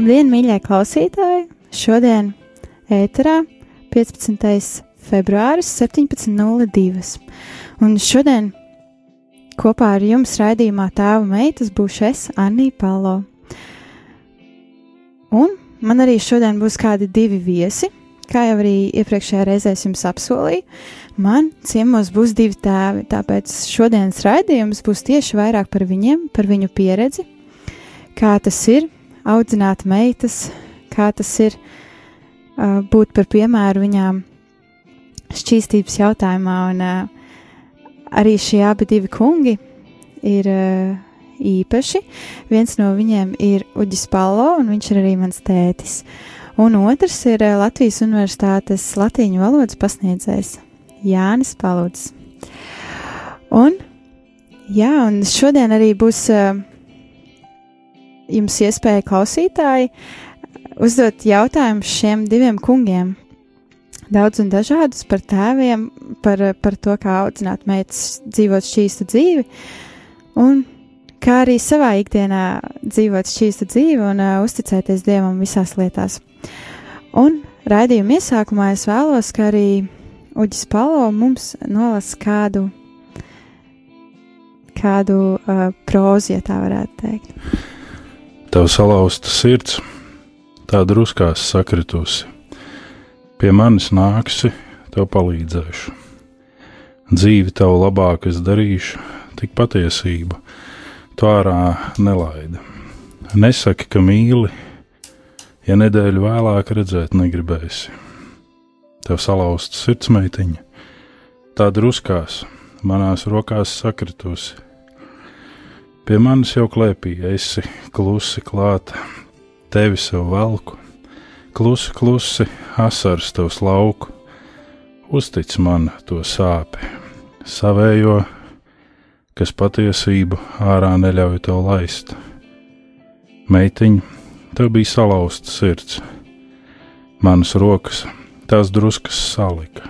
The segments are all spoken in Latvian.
Labdien, mīļie klausītāji! Šodien ēterā 15. februāris 17.02. Un šodien kopā ar jums raidījumā tēva meitas būšu es, Anija Palo. Un man arī šodien būs kādi divi viesi, kā jau arī iepriekšējā reizē jums apsolīju. Man ciemos būs divi tēvi, tāpēc šodienas raidījums būs tieši vairāk par viņiem, par viņu pieredzi, kā tas ir audzināt meitas, kā tas ir uh, būt par piemēru viņām šķīstības jautājumā. Un uh, arī šie abi divi kungi ir uh, īpaši. Viens no viņiem ir Uģis Palo, un viņš ir arī mans tētis. Un otrs ir uh, Latvijas Universitātes latīņu valodas pasniedzējs Jānis Palūds. Un, jā, un šodien arī būs uh, jums iespēja klausītāji uzdot jautājumus šiem diviem kungiem. Daudz un dažādus par tēviem, par, par to, kā audzināt meitas dzīvot šķīstu dzīvi, un kā arī savā ikdienā dzīvot šķīstu dzīvi un uh, uzticēties Dievam visās lietās. Un raidījuma iesākumā es vēlos, ka arī Uģis Palo mums nolas kādu, kādu uh, prozu, ja tā varētu teikt. Tev salauzta sirds, tā druskās sakritusi. Pie manis nāksi, tev palīdzēšu. Dzīvi tev labāk es darīšu, tik patiesību tu ārā nelaida. Nesaki, ka mīli, ja nedēļu vēlāk redzēt negribēsi. Tev salauzta sirds meitiņa, tā druskās, manās rokās sakritusi Pie manis jau klēpī, esi klusi klāta, tevi sev velku, klusi, klusi, asars tavs lauku, uztic man to sāpi, savējo, kas patiesību ārā neļauj tev laist. Meitiņ, tev bija salauzta sirds, manas rokas, tās druskas salika,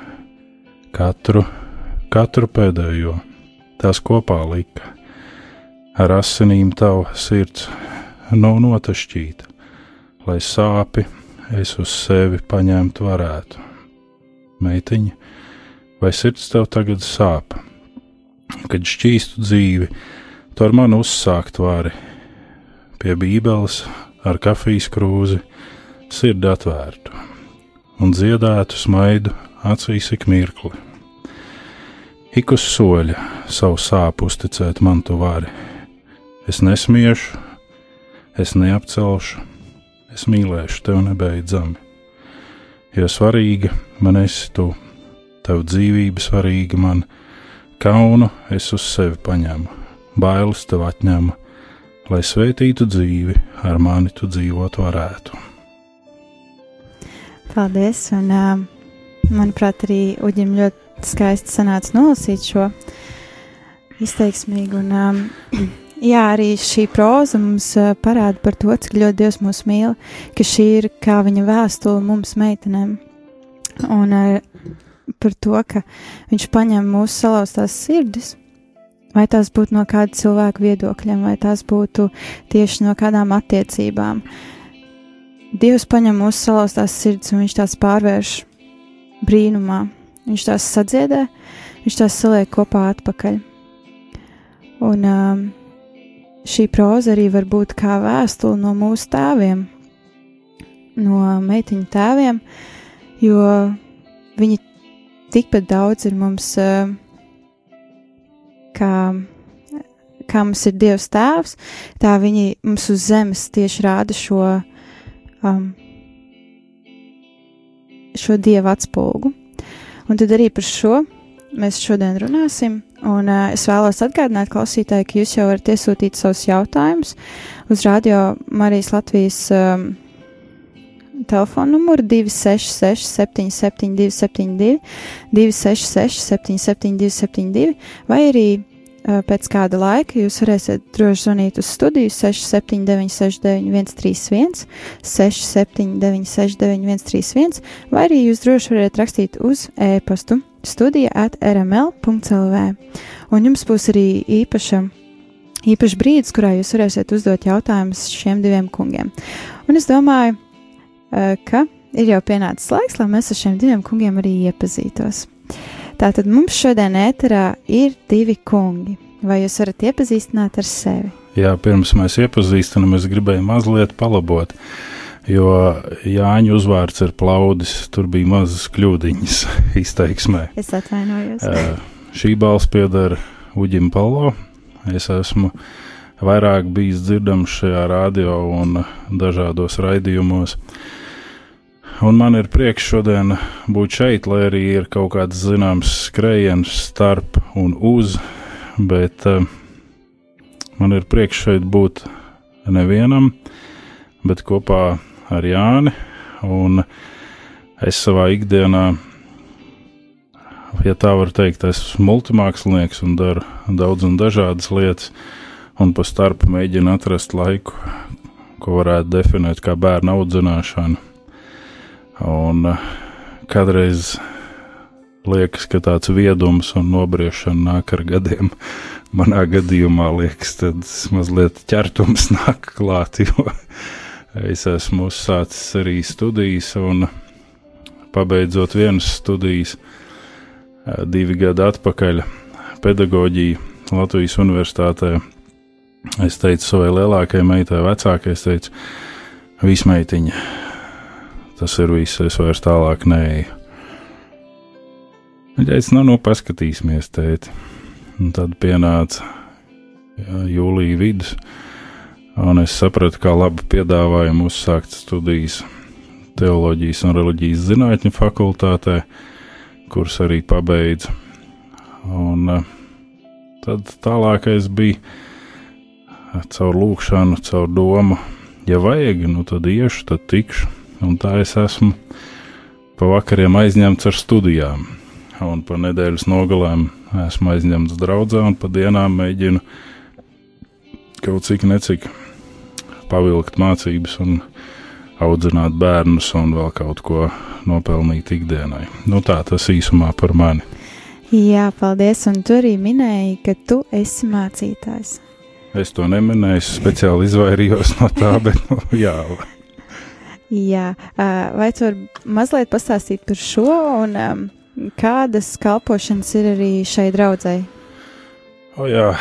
katru, katru pēdējo, tās kopā lika ar asinīm tava sirds nav notašķīta, lai sāpi es uz sevi paņemt varētu. Meitiņa, vai sirds tev tagad sāp, kad šķīstu dzīvi, tu ar mani uzsākt vari pie bībeles ar kafijas krūzi, sirdi atvērtu un dziedētu smaidu acīs ik mirkli. Ik uz soļa savu sāpju uzticēt man tu vari Es nesmiešu, es neapcelšu, es mīlēšu tevi nebeidzami. Jo svarīga man esi tu, tev dzīvība svarīga man, kaunu es uz sevi paņemu, bailes tev atņemu, lai svētītu dzīvi, ar mani tu dzīvot varētu. Paldies, un manuprāt, arī Uģim ļoti skaisti sanāca nolasīt šo izteiksmīgu un um, Jā, arī šī proza mums parāda par to, cik ļoti Dievs mūs mīl, ka šī ir kā viņa vēstule mums meitenēm. Un uh, par to, ka viņš paņem mūsu salauztās sirdis, vai tās būtu no kāda cilvēka viedokļiem, vai tās būtu tieši no kādām attiecībām. Dievs paņem mūsu salauztās sirdis un viņš tās pārvērš brīnumā. Viņš tās sadziedē, viņš tās saliek kopā atpakaļ. Un um, šī proza arī var būt kā vēstule no mūsu tēviem, no meitiņu tēviem, jo viņi tikpat daudz ir mums kā, kā mums ir Dievs Tēvs, tā viņi mums uz zemes tieši rāda šo, um, šo Dieva atspulgu. Un tad arī par šo mēs šodien runāsim. Un uh, es vēlos atgādināt klausītāji, ka jūs jau varat iesūtīt savus jautājumus uz Radio Marijas Latvijas um, telefona numuru 266, 77, 272, 266, 77, 272, vai arī pēc kāda laika jūs varēsiet droši zvanīt uz studiju 679, 69, 131, 679, 69, 131, vai arī jūs droši varat rakstīt uz e-pastu studija at rml.clv. Un jums būs arī īpaša, īpašs brīdis, kurā jūs varēsiet uzdot jautājumus šiem diviem kungiem. Un es domāju, Eh, ka ir jau pienācis laiks, lai mēs ar šiem diviem kungiem arī iepazītos. Tātad mums šodien ēterā ir divi kungi. Vai jūs varat iepazīstināt ar sevi? Jā, pirms mēs iepazīstinām, es gribēju mazliet palabot, jo Jāņa uzvārds ir plaudis, tur bija mazas kļūdiņas izteiksmē. Es atvainojos. Šī balss pieder Uģim Palo. Es esmu vairāk bijis dzirdams šajā radio un dažādos raidījumos. Uh, Un man ir prieks šodien būt šeit, lai arī ir kaut kāds zināms skrējiens starp un uz, bet uh, man ir prieks šeit būt nevienam, bet kopā ar Jāni. Un es savā ikdienā, ja tā var teikt, esmu multimākslinieks un daru daudz un dažādas lietas, un pa starpu mēģinu atrast laiku, ko varētu definēt kā bērnu audzināšanu Un eh, kādreiz liekas, ka tāds viedums un nobriešana nāk ar gadiem. Manā gadījumā liekas, tad mazliet ķertums nāk klāt, jo es esmu uzsācis arī studijas un pabeidzot vienas studijas eh, divi gadi atpakaļ pedagoģiju Latvijas universitātē. Es teicu savai lielākajai meitai, vecākajai, es teicu, vismeitiņa, tas ir viss, es vairs tālāk neeju. Viņa teica, nu, nu paskatīsimies, tēti. Un tad pienāca jā, jūlija vidus, un es sapratu, kā labi piedāvājumu uzsākt studijas teoloģijas un reliģijas zinātņu fakultātē, kuras arī pabeidzu. Un uh, tad tālākais bija caur lūkšanu, caur domu, ja vajag, nu tad iešu, tad tikšu un tā es esmu pa vakariem aizņemts ar studijām, un pa nedēļas nogalēm esmu aizņemts draudzē, un pa dienām mēģinu kaut cik necik pavilkt mācības un audzināt bērnus un vēl kaut ko nopelnīt ikdienai. Nu tā tas īsumā par mani. Jā, paldies, un tu arī minēji, ka tu esi mācītājs. Es to neminēju, speciāli izvairījos no tā, bet nu, jā. Jā, vai tu vari mazliet pastāstīt par šo un um, kādas kalpošanas ir arī šai draudzēji? O jā,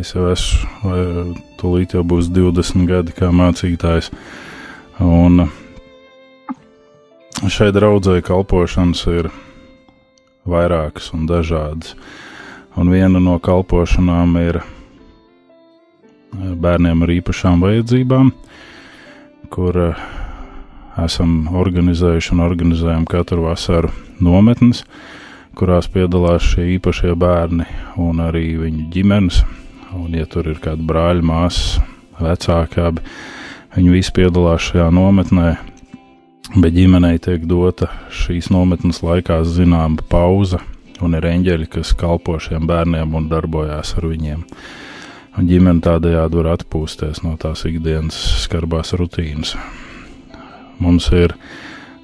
es jau esmu, tūlīt jau būs 20 gadi kā mācītājs, un šai draudzēji kalpošanas ir vairākas un dažādas, un viena no kalpošanām ir bērniem ar īpašām vajadzībām, kur uh, esam organizējuši un organizējam katru vasaru nometnes, kurās piedalās šie īpašie bērni un arī viņu ģimenes. Un, ja tur ir kādi brāļi, māsas, vecāki, abi, viņi visi piedalās šajā nometnē. Bet ģimenei tiek dota šīs nometnes laikā zināma pauza, un ir eņģeļi, kas kalpo šiem bērniem un darbojās ar viņiem. Ģimene tādējādi var atpūsties no tās ikdienas skarbās rutīnas. Mums ir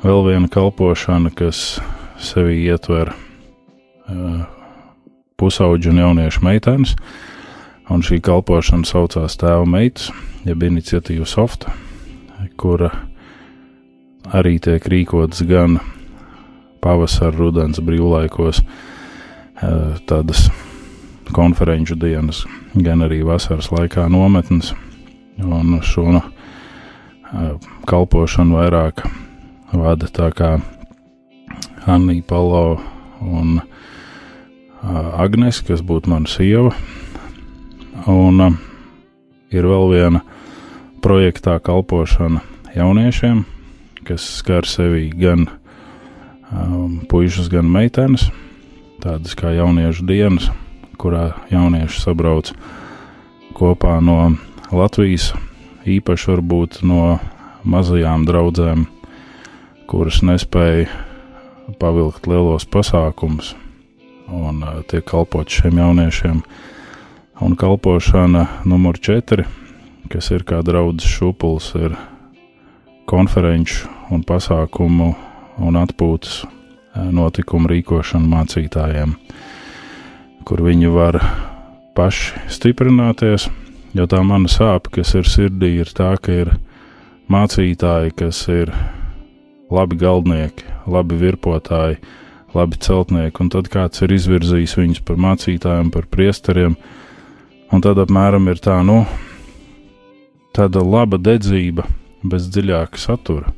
vēl viena kalpošana, kas sevi ietver uh, pusauģu un jauniešu meitenes, un šī kalpošana saucās Tēva meitas, jeb iniciatīva Softa, kura arī tiek rīkotas gan pavasara, rudens brīvlaikos, uh, tādas konferenču dienas, gan arī vasaras laikā nometnes. Un šo uh, kalpošanu vairāk vada tā kā Anna Palo un Agnes, kas būtu mana sieva. Un uh, ir vēl viena projektā kalpošana jauniešiem, kas skar sevi gan um, puikas, gan meitenes. Tādas kā jauniešu dienas, kurā jaunieši sabrauc kopā no Latvijas, īpaši varbūt no mazajām draudzēm, kuras nespēja pavilkt lielos pasākumus un uh, tiek kalpot šiem jauniešiem. Un kalpošana numur 4, kas ir kā draudzes šūpulis, ir konferenču un pasākumu un atpūtas eh, notikumu rīkošanu mācītājiem, kur viņi var paši stiprināties, jo tā mana sāpe, kas ir sirdī, ir tā, ka ir mācītāji, kas ir labi galdnieki, labi virpotāji, labi celtnieki, un tad kāds ir izvirzījis viņus par mācītājiem, par priesteriem, un tad apmēram ir tā, nu, tāda laba dedzība bez dziļāka satura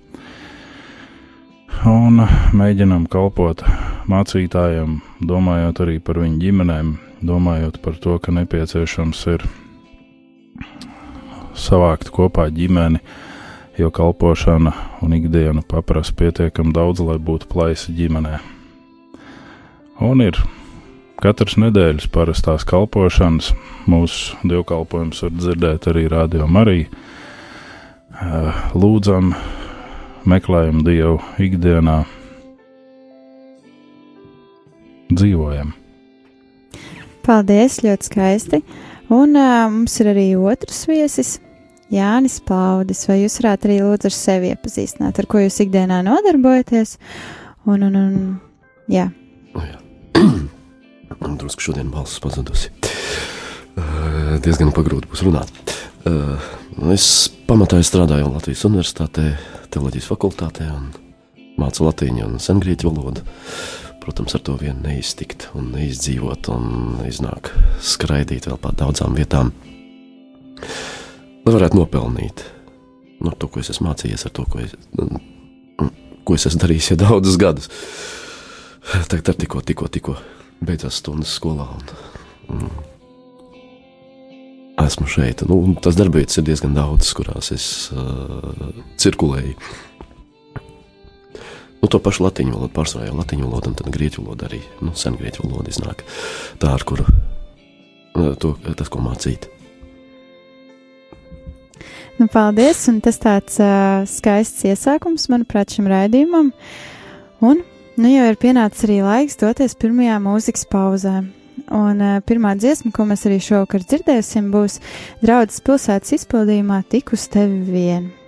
un mēģinām kalpot mācītājiem, domājot arī par viņu ģimenēm, domājot par to, ka nepieciešams ir savākt kopā ģimeni, jo kalpošana un ikdiena paprasa pietiekami daudz, lai būtu plaisa ģimenē. Un ir katras nedēļas parastās kalpošanas, mūsu dievkalpojums var dzirdēt arī Radio Marija. Lūdzam, meklējam Dievu ikdienā, dzīvojam. Paldies, ļoti skaisti. Un uh, mums ir arī otrs viesis, Jānis Plaudis. Vai jūs varētu arī lūdzu ar sevi iepazīstināt, ar ko jūs ikdienā nodarbojaties? Un, un, un, jā. Oh, jā. Drusku šodien balss pazudusi. Uh, diezgan pagrūti būs runāt. Uh, es pamatā strādāju Latvijas Universitātē, teoloģijas fakultātē un mācu latīņu un sengrieķu valodu. Protams, ar to vien neiztikt un neizdzīvot un iznāk skraidīt vēl pa daudzām vietām. Lai varētu nopelnīt no nu, to, ko es esmu mācījies, ar to, ko es, ko es esmu darījis jau daudzus gadus. Tagad ar tikko, tikko, tikko beidzās stundas skolā. Un, un, esmu šeit. Nu, tas darbvietas ir diezgan daudz, kurās es uh, cirkulēju. Nu, to pašu latviešu valodu pārsvarā jau latviešu valodu, un tad grieķu valodu arī. Nu, sen grieķu valoda iznāk tā, ar kuru uh, to, tas, ko mācīt. Nu, paldies! Un tas tāds uh, skaists iesākums, manuprāt, šim raidījumam. Un nu, jau ir pienācis arī laiks doties pirmajā mūzikas pauzē. Un uh, pirmā dziesma, ko mēs arī šovakar dzirdēsim, būs Draudzes pilsētas izpildījumā Tik uz tevi vienu.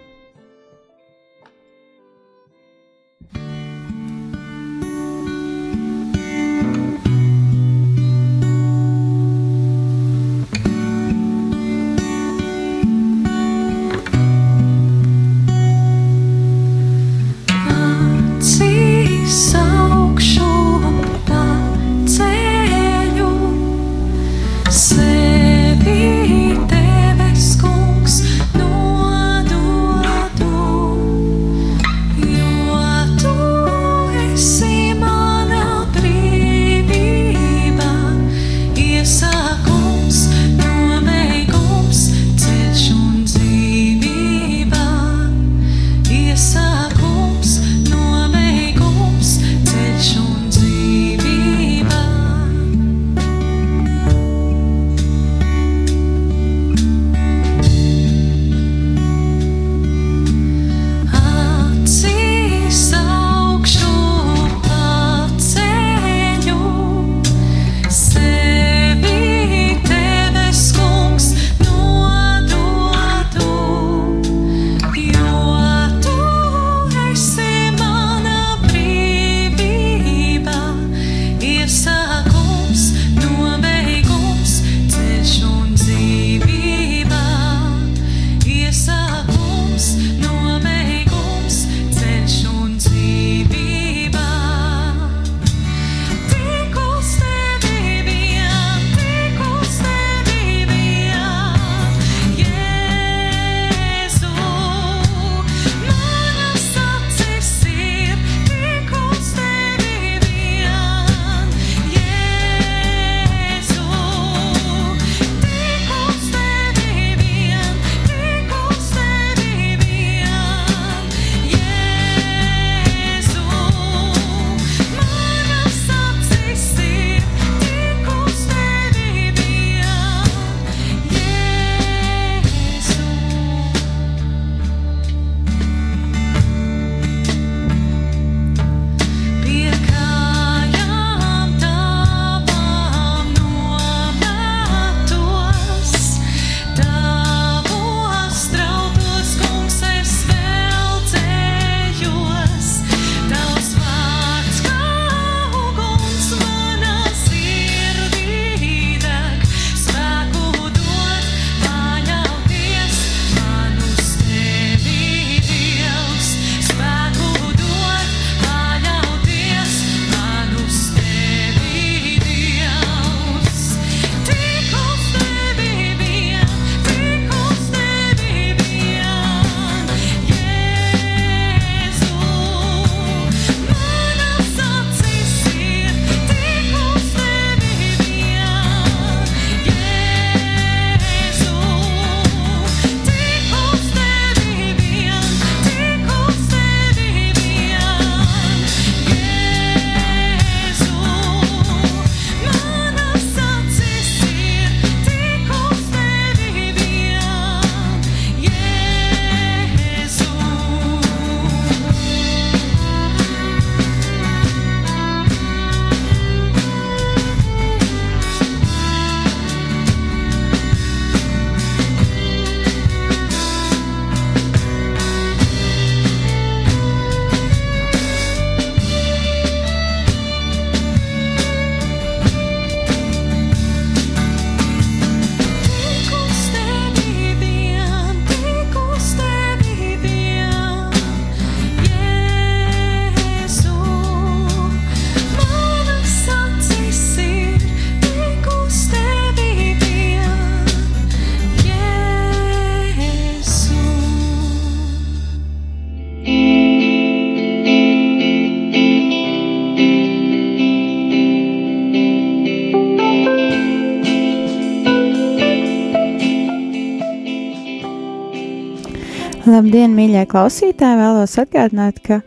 Labdien, mīļie klausītāji! Vēlos atgādināt, ka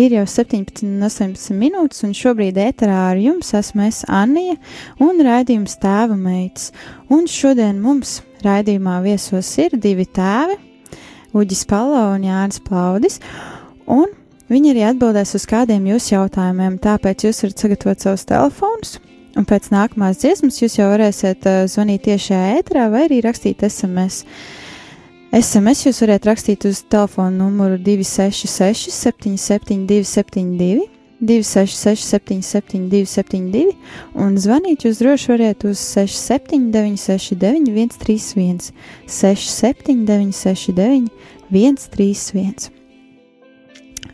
ir jau 17,18 minūtes, un šobrīd ēterā ar jums esmu es Anija un raidījums tēva meitas. Un šodien mums raidījumā viesos ir divi tēvi - Uģis Palo un Jānis Plaudis, un viņi arī atbildēs uz kādiem jūsu jautājumiem, tāpēc jūs varat sagatavot savus telefonus. Un pēc nākamās dziesmas jūs jau varēsiet uh, zvanīt tiešajā ēterā vai arī rakstīt SMS. SMS jūs varat rakstīt uz telefona numuru 266, 772, 72, 266, 772, 72, un zvanīt jūs droši varat uz 679, 69, 131, 679, 69, 131.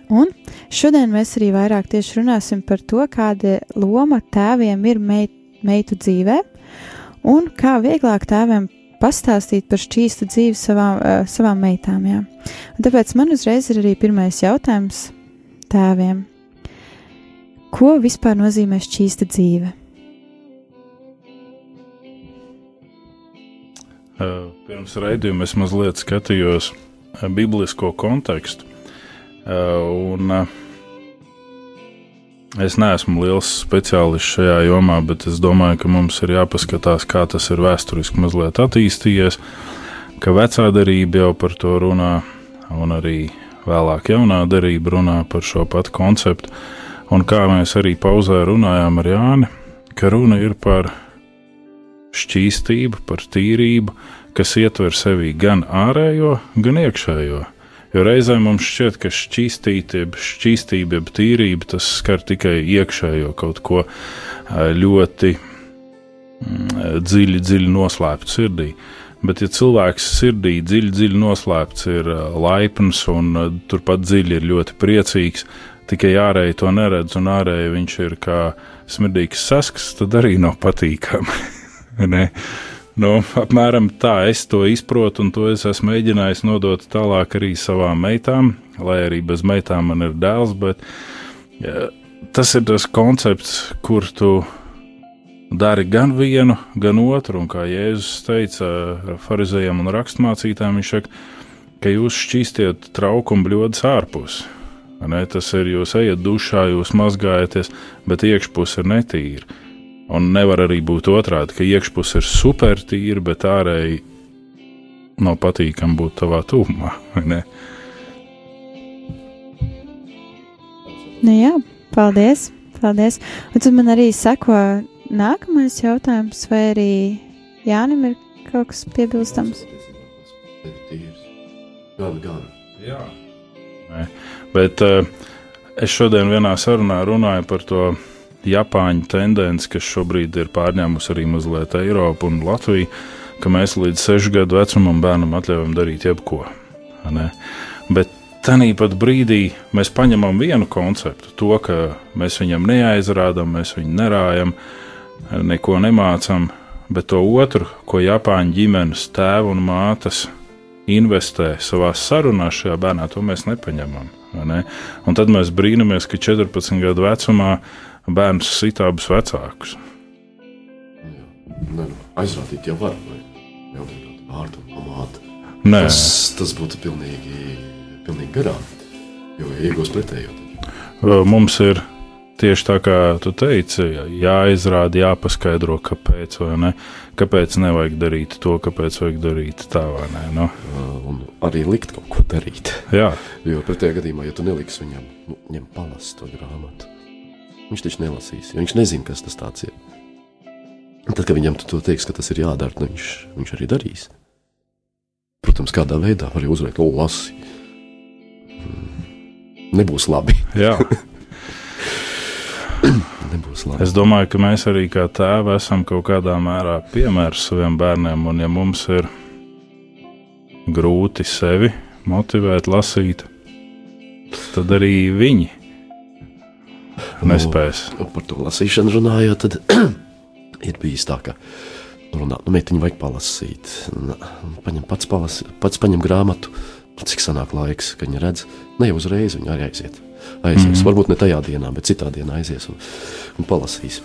Un šodien mēs arī vairāk tieši runāsim par to, kāda loma tēviem ir meit, meitu dzīvē, un kā vieglāk tēviem pastāstīt par šķīstu dzīvi savām, uh, savām meitām. Jā. Un tāpēc man uzreiz ir arī pirmais jautājums tēviem. Ko vispār nozīmē šķīsta dzīve? Uh, pirms raidījuma es mazliet skatījos uh, biblisko kontekstu. Uh, un, uh, Es neesmu liels speciālists šajā jomā, bet es domāju, ka mums ir jāpaskatās, kā tas ir vēsturiski mazliet attīstījies, ka vecā darība jau par to runā, un arī vēlāk jaunā darība runā par šo patu konceptu. Un kā mēs arī pauzē runājām ar Jāni, ka runa ir par šķīstību, par tīrību, kas ietver sevī gan ārējo, gan iekšējo. Jo reizē mums šķiet, ka šķīstība, šķīstība, tīrība tas skar tikai iekšējo kaut ko ļoti mm, dziļi, dziļi noslēptu sirdī. Bet, ja cilvēks sirdī dziļi, dziļi noslēpts, ir laipns un turpat dziļi ir ļoti priecīgs, tikai ārēji to neredz, un ārēji viņš ir kā smirdīgs sasks, tad arī nav patīkami. Nu, apmēram tā es to izprotu, un to es esmu mēģinājis nodot tālāk arī savām meitām, lai arī bez meitām man ir dēls. Bet ja, tas ir tas koncepts, kur tu dari gan vienu, gan otru. Un kā Jēzus teica farizējiem un rakstmācītājiem, viņš saka, ka jūs šķīstiet trauku un bļodas ārpus. Ne, tas ir jūs ejat dušā, jūs mazgājaties, bet iekšpus ir netīra. Un nevar arī būt otrādi, ka iekšpusē ir supertīra, bet ārēji nav patīkami būt tavā tuvumā. Nu jā, paldies, paldies. Un tad man arī sako nākamais jautājums, vai arī Jānim ir kaut kas piebilstams? Gan, gan. Jā. Nē. Bet uh, es šodien vienā sarunā runāju par to Japāņu tendence, kas šobrīd ir pārņēmusi arī mazliet Eiropu un Latviju, ka mēs līdz sešu gadu vecumam bērnam atļaujam darīt jebko. Ne? Bet Tāpat brīdī mēs paņemam vienu konceptu, to, ka mēs viņam neaizrādām, mēs viņu nerājam, neko nemācām, bet to otru, ko Japāņu ģimenes tēva un mātes investē savā sarunā šajā bērnā, to mēs nepaņemam. Ne? Un tad mēs brīnamies, ka 14 gadu vecumā bērns sit abus vecākus. Nu, aizrādīt jau var, vai neobligāti vārdu pamātu. Nē. Tas, tas būtu pilnīgi, pilnīgi garām, jo iegūst pretējo. Mums ir tieši tā, kā tu teici, jāizrāda, jāpaskaidro, kāpēc, ne. Kāpēc nevajag darīt to, kāpēc vajag darīt tā, vai ne. Nu. Un arī likt kaut ko darīt. Jā. Jo pretējā gadījumā, ja tu neliksi viņam, nu, ņem palas to grāmatu Viņš taču nelasīs, jo viņš nezina, kas tas ir. Tad, kad viņam tu to teiks, ka tas ir jādara, tad viņš, viņš arī darīs. Protams, kādā veidā var arī uzveikt, o, lasi. Hmm. Nebūs labi. Nebūs labi. Es domāju, ka mēs arī kā tēvi esam kaut kādā mērā piemērs saviem bērniem, un ja mums ir grūti sevi motivēt, lasīt, tad arī viņi nespēs. Nu, par to lasīšanu runājot, tad ir bijis tā, ka runā, nu, meitiņu vajag palasīt. Paņem pats, palas, pats paņem grāmatu, nu, cik sanāk laiks, ka viņa redz, ne jau uzreiz viņa arī aiziet. Aizies, mm -hmm. varbūt ne tajā dienā, bet citā dienā aizies un, un palasīs.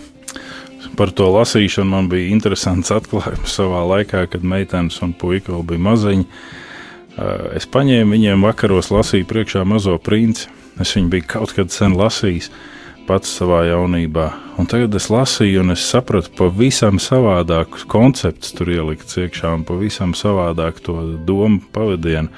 Par to lasīšanu man bija interesants atklājums savā laikā, kad meitenes un puika vēl bija maziņi. Es paņēmu viņiem vakaros, lasīju priekšā mazo princi. Es viņu biju kaut kad sen lasījis pats savā jaunībā. Un tagad es lasīju, un es sapratu, pavisam savādāk koncepts tur ielikts iekšā, un pavisam savādāk to domu pavadienu.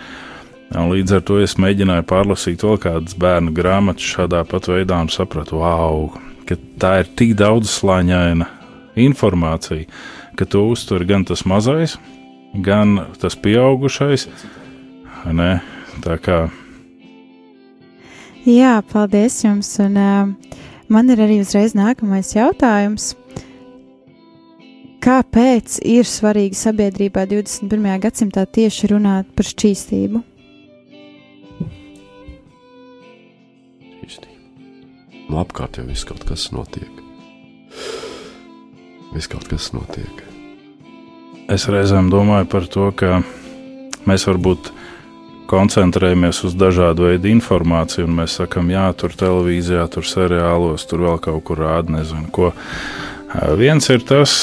Un līdz ar to es mēģināju pārlasīt vēl kādas bērnu grāmatas šādā pat veidā, un sapratu, wow, ka tā ir tik daudz slāņaina informācija, ka to uztver gan tas mazais, gan tas pieaugušais. Ne? Tā kā Jā, paldies jums. Un, uh, man ir arī uzreiz nākamais jautājums. Kāpēc ir svarīgi sabiedrībā 21. gadsimtā tieši runāt par šķīstību? Nu, apkārt jau viss kaut kas notiek. Viss kaut kas notiek. Es reizēm domāju par to, ka mēs varbūt koncentrējamies uz dažādu veidu informāciju, un mēs sakām, jā, tur televīzijā, tur seriālos, tur vēl kaut kur rāda, nezinu ko. Viens ir tas,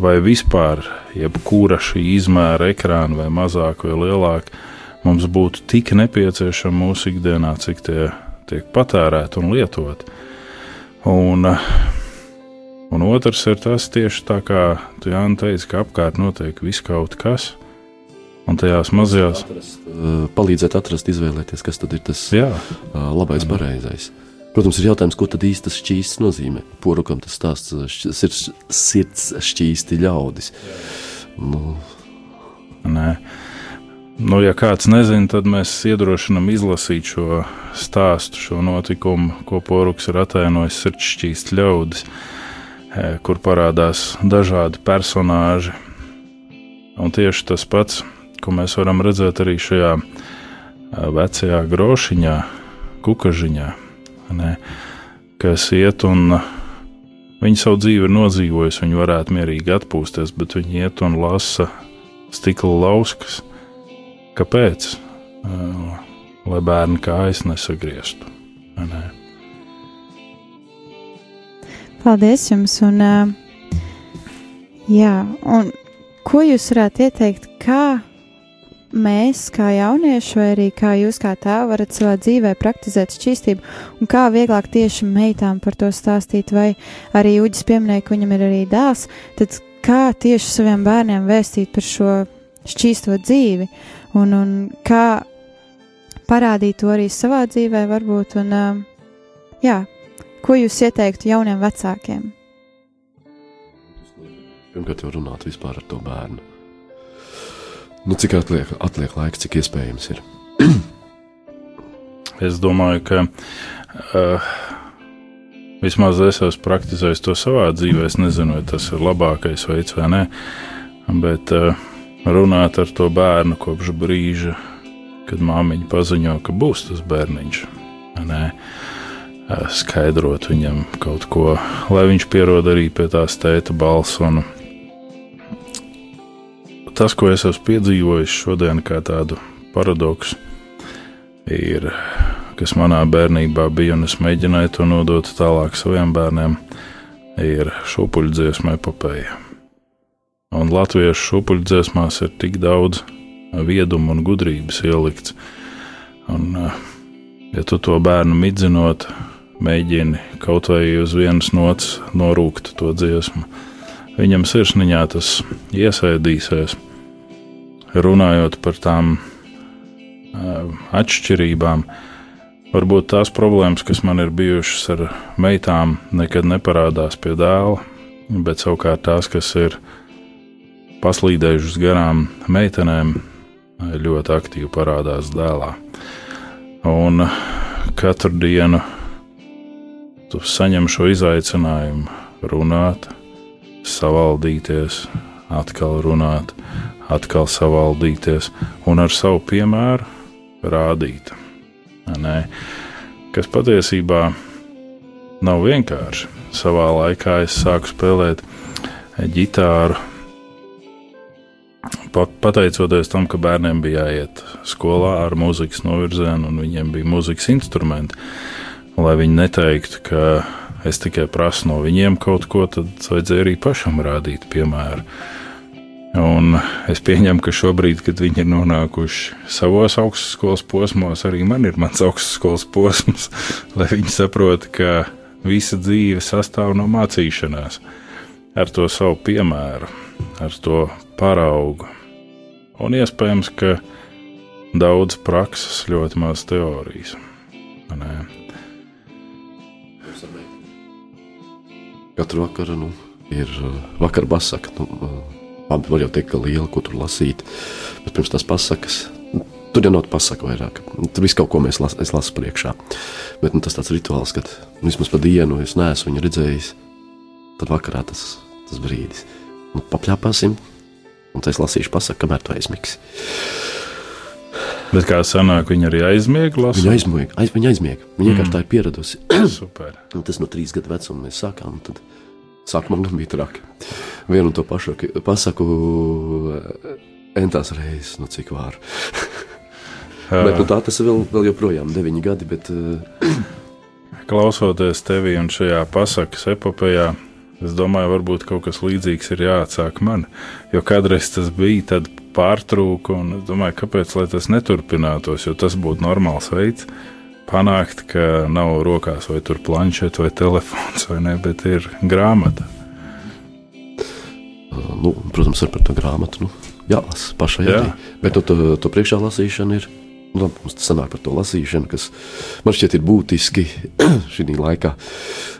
vai vispār jebkura šī izmēra ekrāna, vai mazāk vai lielāka, mums būtu tik nepieciešama mūsu ikdienā, cik tie tiek patērēti un lietoti. Un, un otrs ir tas tieši tā, kā tu Jānis teici, ka apkārt notiek viss kaut kas Un tajās mazajās atrast, uh, palīdzēt atrast, izvēlēties, kas tad ir tas Jā. uh, labais, pareizais. Protams, ir jautājums, ko tad īsti tas šķīsts nozīmē. Porukam tas stāsts ir sirds šķīsti ļaudis. Nu. Nē. Nu, ja kāds nezina, tad mēs iedrošinām izlasīt šo stāstu, šo notikumu, ko Poruks ir attēlojis sirdsšķīst ļaudis, kur parādās dažādi personāži. Un tieši tas pats ko mēs varam redzēt arī šajā vecajā grošiņā, kukažiņā, ne, kas iet un viņi savu dzīvi ir nodzīvojuši, viņi varētu mierīgi atpūsties, bet viņi iet un lasa stikla lauskas. Kāpēc? Lai bērni kājas nesagrieztu. Ne? Paldies jums! Un, jā, un ko jūs varētu ieteikt, kā mēs, kā jaunieši, vai arī kā jūs, kā tēvi, varat savā dzīvē praktizēt šķīstību, un kā vieglāk tieši meitām par to stāstīt, vai arī Uģis pieminēja, ka viņam ir arī dēls, tad kā tieši saviem bērniem vēstīt par šo šķīsto dzīvi, un, un kā parādīt to arī savā dzīvē, varbūt, un jā, ko jūs ieteiktu jauniem vecākiem? Pirmkārt, jau runāt vispār ar to bērnu Nu, cik atliek, atliek laika, cik iespējams ir? es domāju, ka uh, vismaz es esmu praktizējis to savā dzīvē. Es nezinu, vai tas ir labākais veids vai nē, bet uh, runāt ar to bērnu kopš brīža, kad māmiņa paziņo, ka būs tas bērniņš. Nē, uh, skaidrot viņam kaut ko, lai viņš pierod arī pie tās tēta balss un tas, ko es esmu piedzīvojis šodien, kā tādu paradoksu, ir, kas manā bērnībā bija, un es mēģināju to nodot tālāk saviem bērniem, ir šūpuļdziesma epopēja. Un latviešu šūpuļdziesmās ir tik daudz vieduma un gudrības ielikts. Un, ja tu to bērnu midzinot, mēģini kaut vai uz vienas nots norūkt to dziesmu, viņam sirsniņā tas iesaidīsies runājot par tām atšķirībām. Varbūt tās problēmas, kas man ir bijušas ar meitām, nekad neparādās pie dēla, bet savukārt tās, kas ir paslīdējušas garām meitenēm, ļoti aktīvi parādās dēlā. Un katru dienu tu saņem šo izaicinājumu runāt, savaldīties, atkal runāt, atkal savaldīties un ar savu piemēru rādīt. Nē, kas patiesībā nav vienkārši. Savā laikā es sāku spēlēt ģitāru. Pat, pateicoties tam, ka bērniem bija jāiet skolā ar muzikas novirzienu, un viņiem bija muzikas instrumenti, lai viņi neteiktu, ka es tikai prasu no viņiem kaut ko, tad vajadzēja arī pašam rādīt piemēru. Un es pieņemu, ka šobrīd, kad viņi ir nonākuši savos augstskolas posmos, arī man ir mans augstskolas posms, lai viņi saprotu, ka visa dzīve sastāv no mācīšanās, ar to savu piemēru, ar to paraugu. Un iespējams, ka daudz prakses, ļoti maz teorijas. Nē. Katru vakaru nu, ir uh, vakar basaka. Nu, uh, Labi, var jau teikt, ka liela, ko tur lasīt. Bet pirms tās pasakas, nu, tur jau nav pasaka vairāk. Tur viss kaut ko mēs las, lasu priekšā. Bet nu, tas tāds rituāls, kad vismaz pa dienu es neesmu viņu redzējis. Tad vakarā tas, tas brīdis. Nu, papļāpāsim, un tad es lasīšu pasaku, kamēr tu aizmigsi. Bet kā sanāk, viņa arī aizmiega? Viņa aizmiega, aiz, viņa aizmiega. Viņa vienkārši mm. tā ir pieradusi. Super. Un tas no trīs gadu vecuma mēs sākām. Tad sākumā man bija traki vienu un to pašu pasaku eh, entās reizes, nu cik vāru. bet nu, tā tas vēl, vēl joprojām deviņi gadi. Bet, uh... Klausoties tevi un šajā pasakas epopējā, es domāju, varbūt kaut kas līdzīgs ir jāatsāk man. Jo kādreiz tas bija, tad pārtrūka, un es domāju, kāpēc tas neturpinātos, jo tas būtu normāls veids. Panākt, ka nav rokās vai tur planšeta vai telefons, vai ne, bet ir grāmata nu, protams, ar to grāmatu nu, jālasa pašai. Jā. Arī. Bet nu, to, to priekšā lasīšana ir. Nu, mums tas sanāk par to lasīšanu, kas man šķiet ir būtiski šī laikā,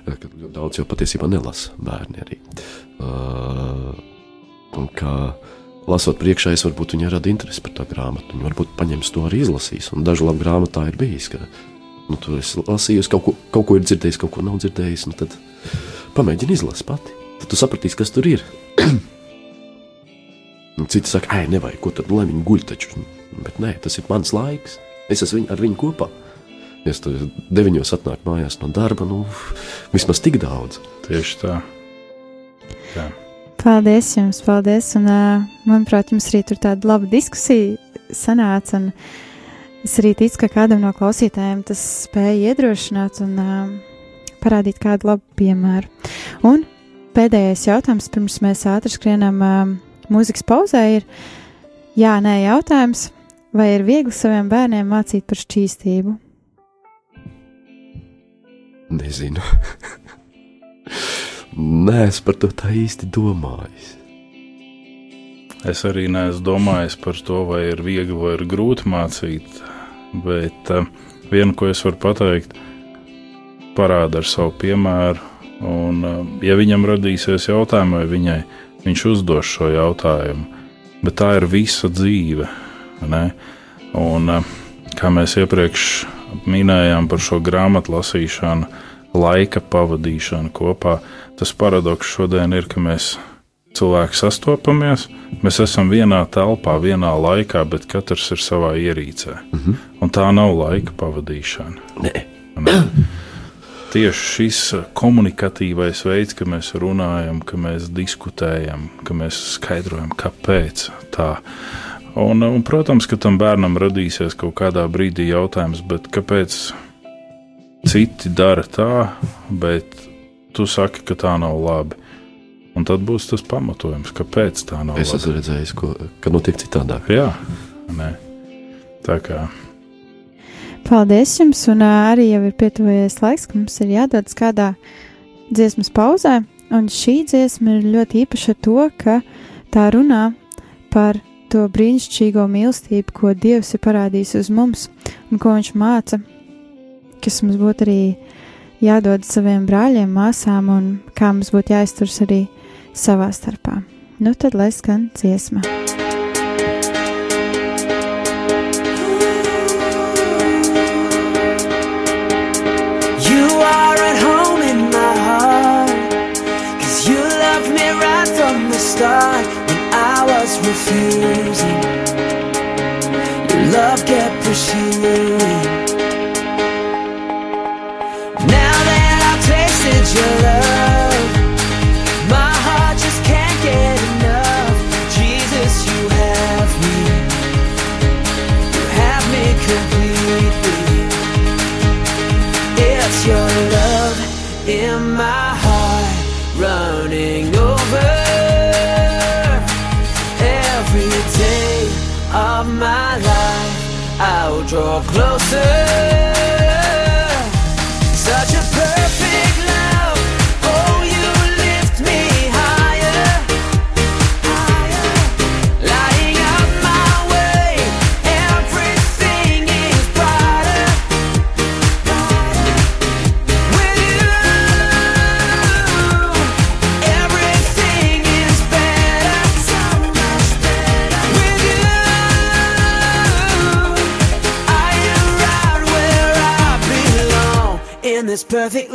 kad daudz jau patiesībā nelasa bērni arī. Uh, un kā lasot priekšā, es varbūt viņi rada interesi par tā grāmatu. Viņi varbūt paņems to arī izlasīs. Un dažu labu grāmatā ir bijis, ka nu, tu esi lasījis, kaut ko, kaut ko ir dzirdējis, kaut ko nav dzirdējis. Nu, tad pamēģini izlasīt pati. Tad tu sapratīsi, kas tur ir. Un citi saka, ej, nevajag, ko tad, lai viņi guļ taču. Bet nē, tas ir mans laiks. Es esmu viņu, ar viņu kopā. Es tur deviņos atnāku mājās no darba, nu, vismaz tik daudz. Tieši tā. Jā. Paldies jums, paldies. Un, uh, manuprāt, jums arī tur tāda laba diskusija sanāca. Un es arī ticu, ka kādam no klausītājiem tas spēja iedrošināt un uh, parādīt kādu labu piemēru. Un pēdējais jautājums, pirms mēs ātri skrienam. Uh, mūzikas pauzē ir jā, nē, jautājums, vai ir viegli saviem bērniem mācīt par šķīstību? Nezinu. Nē, es par to tā īsti domāju. Es arī neesmu domājis par to, vai ir viegli vai ir grūti mācīt. Bet uh, vienu, ko es varu pateikt, parāda ar savu piemēru. Un, uh, ja viņam radīsies jautājumi, vai viņai viņš uzdos šo jautājumu. Bet tā ir visa dzīve. Ne? Un, eh, kā mēs iepriekš minējām par šo grāmatu lasīšanu, laika pavadīšanu kopā, tas paradoks šodien ir, ka mēs cilvēki sastopamies, mēs esam vienā telpā, vienā laikā, bet katrs ir savā ierīcē. Mm -hmm. Un tā nav laika pavadīšana. Nē. Ne? tieši šis komunikatīvais veids, ka mēs runājam, ka mēs diskutējam, ka mēs skaidrojam, kāpēc tā. Un, un, protams, ka tam bērnam radīsies kaut kādā brīdī jautājums, kāpēc citi dara tā, bet tu saki, ka tā nav labi. Un tad būs tas pamatojums, kāpēc tā nav. Es esmu redzējis, ko, ka notiek citādāk. Jā, nē. tā kā. Paldies jums, un arī jau ir pietuvojies laiks, ka mums ir jādodas kādā dziesmas pauzē, un šī dziesma ir ļoti īpaša to, ka tā runā par to brīnišķīgo mīlestību, ko Dievs ir parādījis uz mums, un ko Viņš māca, kas mums būtu arī jādod saviem brāļiem, māsām, un kā mums būtu jāizturas arī savā starpā. Nu tad lai skan dziesma! are at home in my heart Cause you loved me right from the start When I was refusing Your love kept pursuing of my life, I will draw closer. Perfect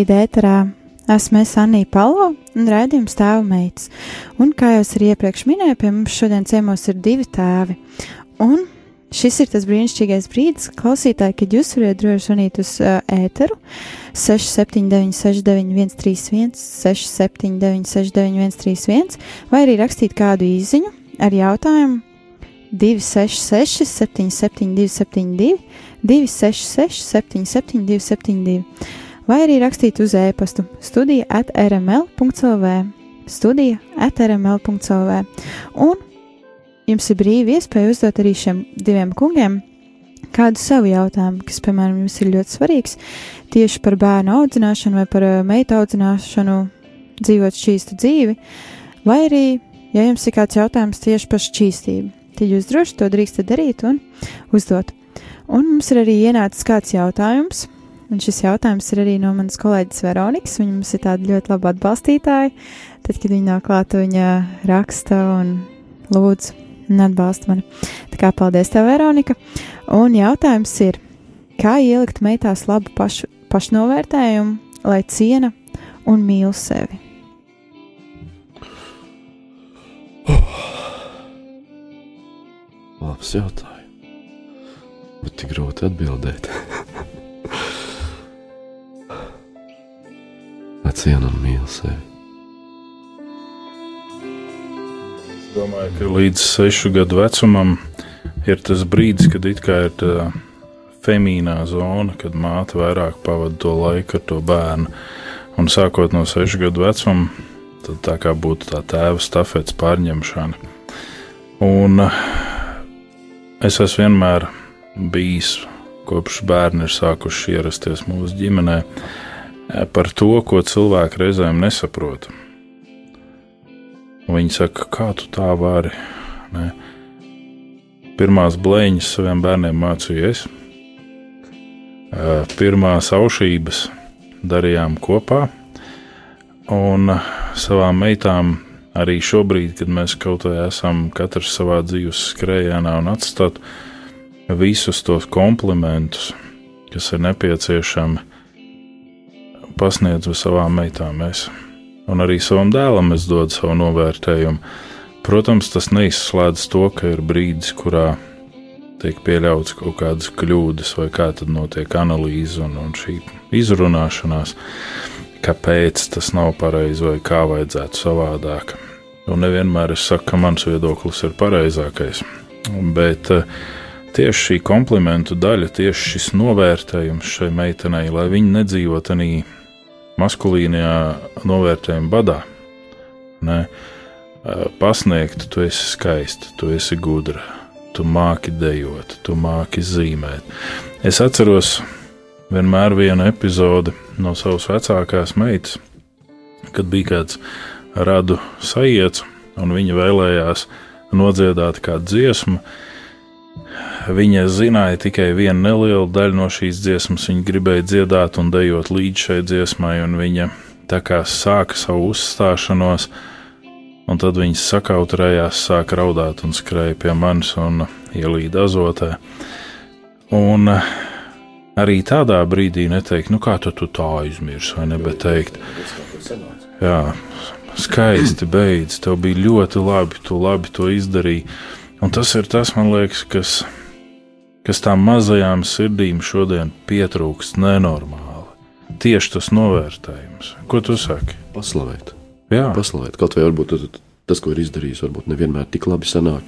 Šobrīd ēterā esmu es Anija Palo un rādījums tēva meitas. Un kā jau es arī iepriekš minēju, pie mums šodien ciemos ir divi tēvi. Un šis ir tas brīnišķīgais brīdis, klausītāji, kad jūs varat droši zvanīt uz uh, ēteru 679, 691, 31, 679, 691, 31, vai arī rakstīt kādu īziņu ar jautājumu 266, 772, 72, 266, 772, 72 vai arī rakstīt uz e-pastu studija at rml.clv. Studija at rml.clv. Un jums ir brīva iespēja uzdot arī šiem diviem kungiem kādu savu jautājumu, kas, piemēram, jums ir ļoti svarīgs tieši par bērnu audzināšanu vai par uh, meitu audzināšanu, dzīvot šķīstu dzīvi, vai arī, ja jums ir kāds jautājums tieši par šķīstību, tad jūs droši to drīkstat darīt un uzdot. Un mums ir arī ienācis kāds jautājums, Un šis jautājums ir arī no manas kolēģis Veronikas. Viņa mums ir tāda ļoti laba atbalstītāja. Tad, kad viņa nāk klāt, viņa raksta un lūdz un atbalsta mani. Tā kā paldies tev, Veronika. Un jautājums ir, kā ielikt meitās labu pašu, pašnovērtējumu, lai ciena un mīl sevi? Labs jautājums. Bet tik grūti atbildēt. Lai cienu un mīl sevi. Es domāju, ka līdz sešu gadu vecumam ir tas brīdis, kad ir tā femīnā zona, kad māte vairāk pavada to laiku ar to bērnu. Un sākot no sešu gadu vecuma, tad tā kā būtu tā tēva stafetes pārņemšana. Un eh, es esmu vienmēr bijis, kopš bērni ir sākuši ierasties mūsu ģimenē, eh, par to, ko cilvēki reizēm nesaprot. Viņi saka, kā tu tā vari? Ne? Pirmās blēņas saviem bērniem mācīju es. Eh, Pirmās aušības darījām kopā, un savām meitām arī šobrīd, kad mēs kaut vai esam katrs savā dzīves skrējienā un atstāt visus tos komplimentus, kas ir nepieciešami, pasniedzu savām meitām es. un arī savam dēlam es dodu savu novērtējumu. Protams, tas neizslēdz to, ka ir brīdis, kurā tiek pieļauts kaut kādas kļūdas, vai kā tad notiek analīze un, un šī izrunāšanās, kāpēc tas nav pareizi vai kā vajadzētu savādāk. Un nevienmēr es saku, ka mans viedoklis ir pareizākais, bet uh, tieši šī komplimentu daļa, tieši šis novērtējums šai meitenei, lai viņa nedzīvot tādā maskulīnajā novērtējuma badā. Ne? Pasniegt, tu esi skaista, tu esi gudra, tu māki dejot, tu māki zīmēt. Es atceros vienmēr vienu epizodi no savas vecākās meitas, kad bija kāds radu sajiets, un viņa vēlējās nodziedāt kādu dziesmu, Viņa zināja tikai vienu nelielu daļu no šīs dziesmas. Viņa gribēja dziedāt un dejot līdz šai dziesmai, un viņa tā kā sāka savu uzstāšanos, un tad viņas sakautrējās, sāka raudāt un skrēja pie manis un ielīda azotē. Un arī tādā brīdī neteikt, nu kā tu, tu tā aizmirsti, vai ne, bet teikt, jā, skaisti beidz, tev bija ļoti labi, tu labi to izdarīji. Un tas ir tas, man liekas, kas kas tām mazajām sirdīm šodien pietrūkst nenormāli. Tieši tas novērtējums. Ko tu saki? Paslavēt. Jā, Paslavēt. Kaut vai varbūt tas, ko ir izdarījis, varbūt nevienmēr tik labi sanāk.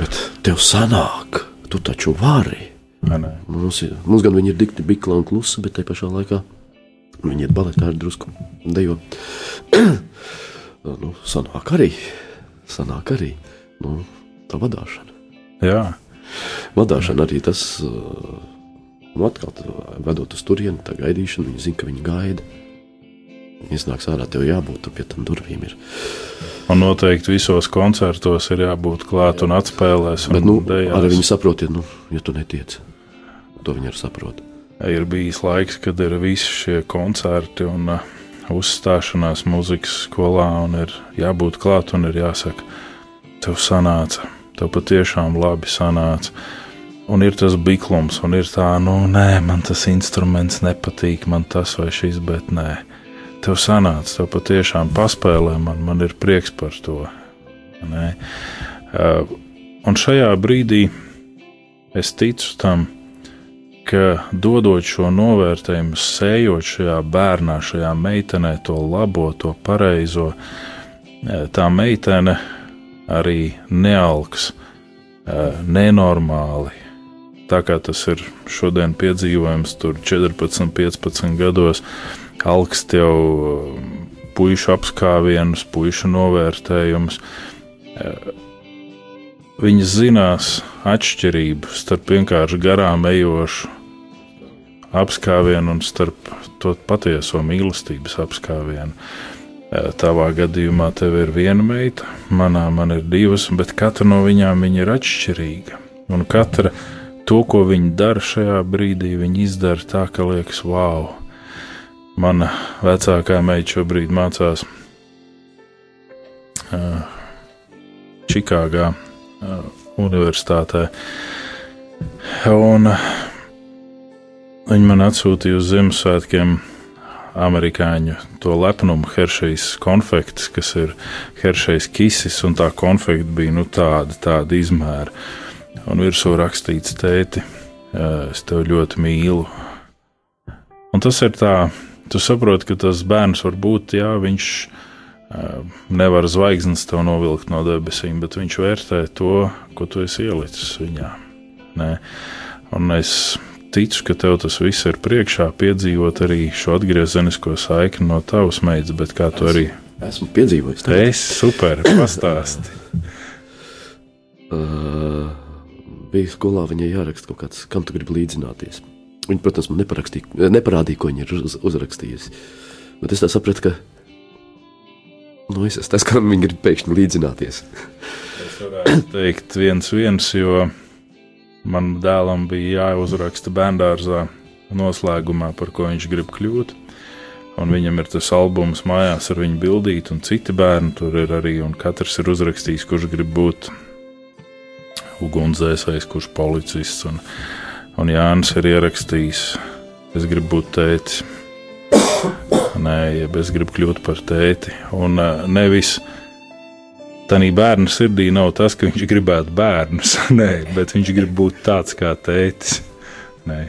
Bet tev sanāk, tu taču vari. ne? Mums, ir, mums gan viņi ir dikti, bikla un klusa, bet te pašā laikā viņi ir baletā ar drusku dejo. nu, sanāk arī. Sanāk arī. Nu, tā vadāšana. Jā, Vadāšana arī tas, uh, nu, atkal tu, vedot uz turieni, tā gaidīšana, viņi zina, ka viņi gaida. Iznāks ārā, tev jābūt tur pie tam durvīm. Ir. un noteikti visos koncertos ir jābūt klāt un atspēlēs. Un Bet, nu, dejās. arī viņi saprot, ja, nu, ja tu netiec. To viņi arī saprot. ir bijis laiks, kad ir visi šie koncerti un uh, uzstāšanās muzikas skolā, un ir jābūt klāt un ir jāsaka, tev sanāca, tev patiešām labi sanāca. Un ir tas biklums, un ir tā, nu, nē, man tas instruments nepatīk, man tas vai šis, bet nē, tev sanāca, tev patiešām paspēlē, man, man ir prieks par to. Nē. Uh, un šajā brīdī es ticu tam, ka dodot šo novērtējumu, sējot šajā bērnā, šajā meitenē to labo, to pareizo, eh, tā meitene arī nealks eh, nenormāli. Tā kā tas ir šodien piedzīvojams, tur 14, 15 gados, alkst jau eh, puikas apskāvienus, puikas novērtējumus. Viņas zinās atšķirību starp vienkārši garām ejošu apskāvienu un starp to patieso mīlestības apskāvienu. Tavā gadījumā tev ir viena meita, manā man ir divas, bet katra no viņām viņa ir atšķirīga. Un katra to, ko viņa dara šajā brīdī, viņa izdara tā, ka liekas, wow! Mana vecākā meita šobrīd mācās uh, Čikāgā uh, Universitātē. Un uh, Viņi man atsūtīja uz Ziemassvētkiem amerikāņu to lepnumu Heršejas konfekts, kas ir Heršejas kisis, un tā konfekta bija nu, tāda, tāda izmēra. Un virsū rakstīts, tēti, es tevi ļoti mīlu. Un tas ir tā, tu saproti, ka tas bērns var būt, jā, viņš nevar zvaigznes tev novilkt no debesīm, bet viņš vērtē to, ko tu esi ielicis viņā. Nē. Un es ticu, ka tev tas viss ir priekšā, piedzīvot arī šo atgriezenisko saikni no tavas meitas, bet kā tu arī Esmu piedzīvojis to. Es super, pastāsti. Uh, bija skolā, viņai jāraksta kaut kāds, kam tu gribi līdzināties. Viņa, protams, man neparādīja, ko viņa ir uz, uzrakstījusi. Bet es tā sapratu, ka nu, es esmu tas, kam viņa grib pēkšņi līdzināties. Es varētu teikt, viens, viens, jo man dēlam bija jāuzraksta bērngārzā noslēgumā, par ko viņš grib kļūt. Un viņam ir tas albums mājās ar viņu bildīti, un citi bērni tur ir arī. Katrs ir uzrakstījis, kurš grib būt ugunsdzēsējs, kurš policists. Un, un Jānis ir ierakstījis, es gribu būt tētis. nē, ja es gribu kļūt par tēti. Un uh, tādā bērna sirdī nav tas, ka viņš gribētu bērnus, nē, bet viņš grib būt tāds kā tētis. Nē.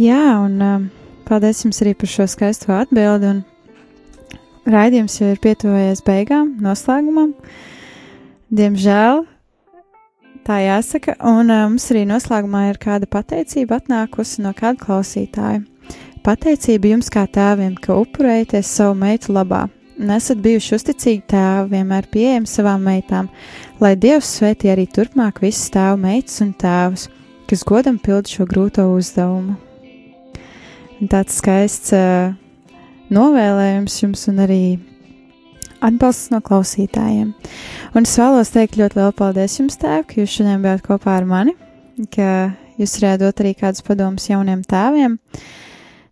Jā, un um, paldies jums arī par šo skaisto atbildi. Raidījums jau ir pietuvojies beigām, noslēgumam. Diemžēl tā jāsaka, un uh, mums arī noslēgumā ir kāda pateicība atnākusi no kāda klausītāja. Pateicība jums kā tēviem, ka upurējaties savu meitu labā, un esat bijuši uzticīgi tēvi, vienmēr pieejami savām meitām, lai Dievs svētī arī turpmāk visas tēvu meitas un tēvus, kas godam pild šo grūto uzdevumu. Un tāds skaists uh, novēlējums jums un arī atbalsts no klausītājiem. Un es vēlos teikt ļoti lielu paldies jums, tēv, ka jūs šodien bijāt kopā ar mani, ka jūs varētu dot arī kādus padomus jauniem tēviem,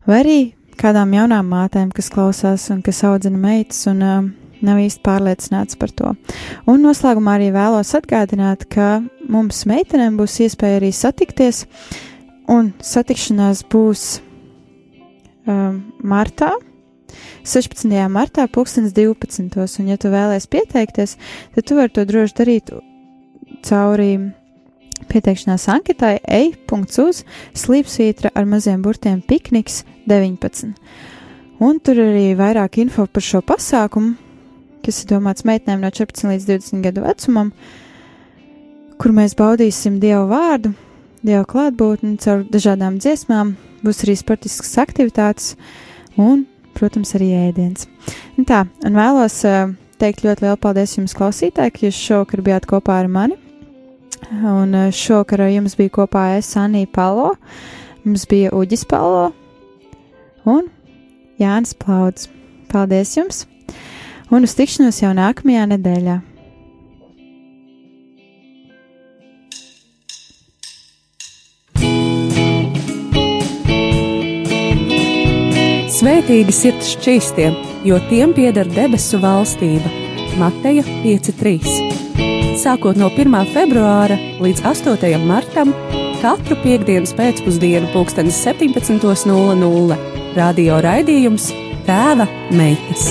vai arī kādām jaunām mātēm, kas klausās un kas audzina meitas un uh, nav īsti pārliecināts par to. Un noslēgumā arī vēlos atgādināt, ka mums meitenēm būs iespēja arī satikties, un satikšanās būs um, martā. 16. martā, 2012. Un, ja tu vēlēsies pieteikties, tad tu vari to droši darīt cauri pieteikšanās anketai e.uz slīpsvītra ar maziem burtiem pikniks 19. Un tur arī vairāk info par šo pasākumu, kas ir domāts meitenēm no 14 līdz 20 gadu vecumam, kur mēs baudīsim Dievu vārdu, Dievu klātbūtni caur dažādām dziesmām, būs arī sportiskas aktivitātes un protams, arī ēdiens. Un tā, un vēlos uh, teikt ļoti lielu paldies jums, klausītāji, ka jūs šovakar bijāt kopā ar mani. Un uh, šovakar ar jums bija kopā es, Anī Palo, mums bija Uģis Palo un Jānis Plauds. Paldies jums! Un uz tikšanos jau nākamajā nedēļā! Svētīgi sirds šķīstie, jo tiem pieder debesu valstība. Mateja 5.3. Sākot no 1. februāra līdz 8. martam, katru piekdienas pēcpusdienu, 17.00 radio raidījums Tēva meitas.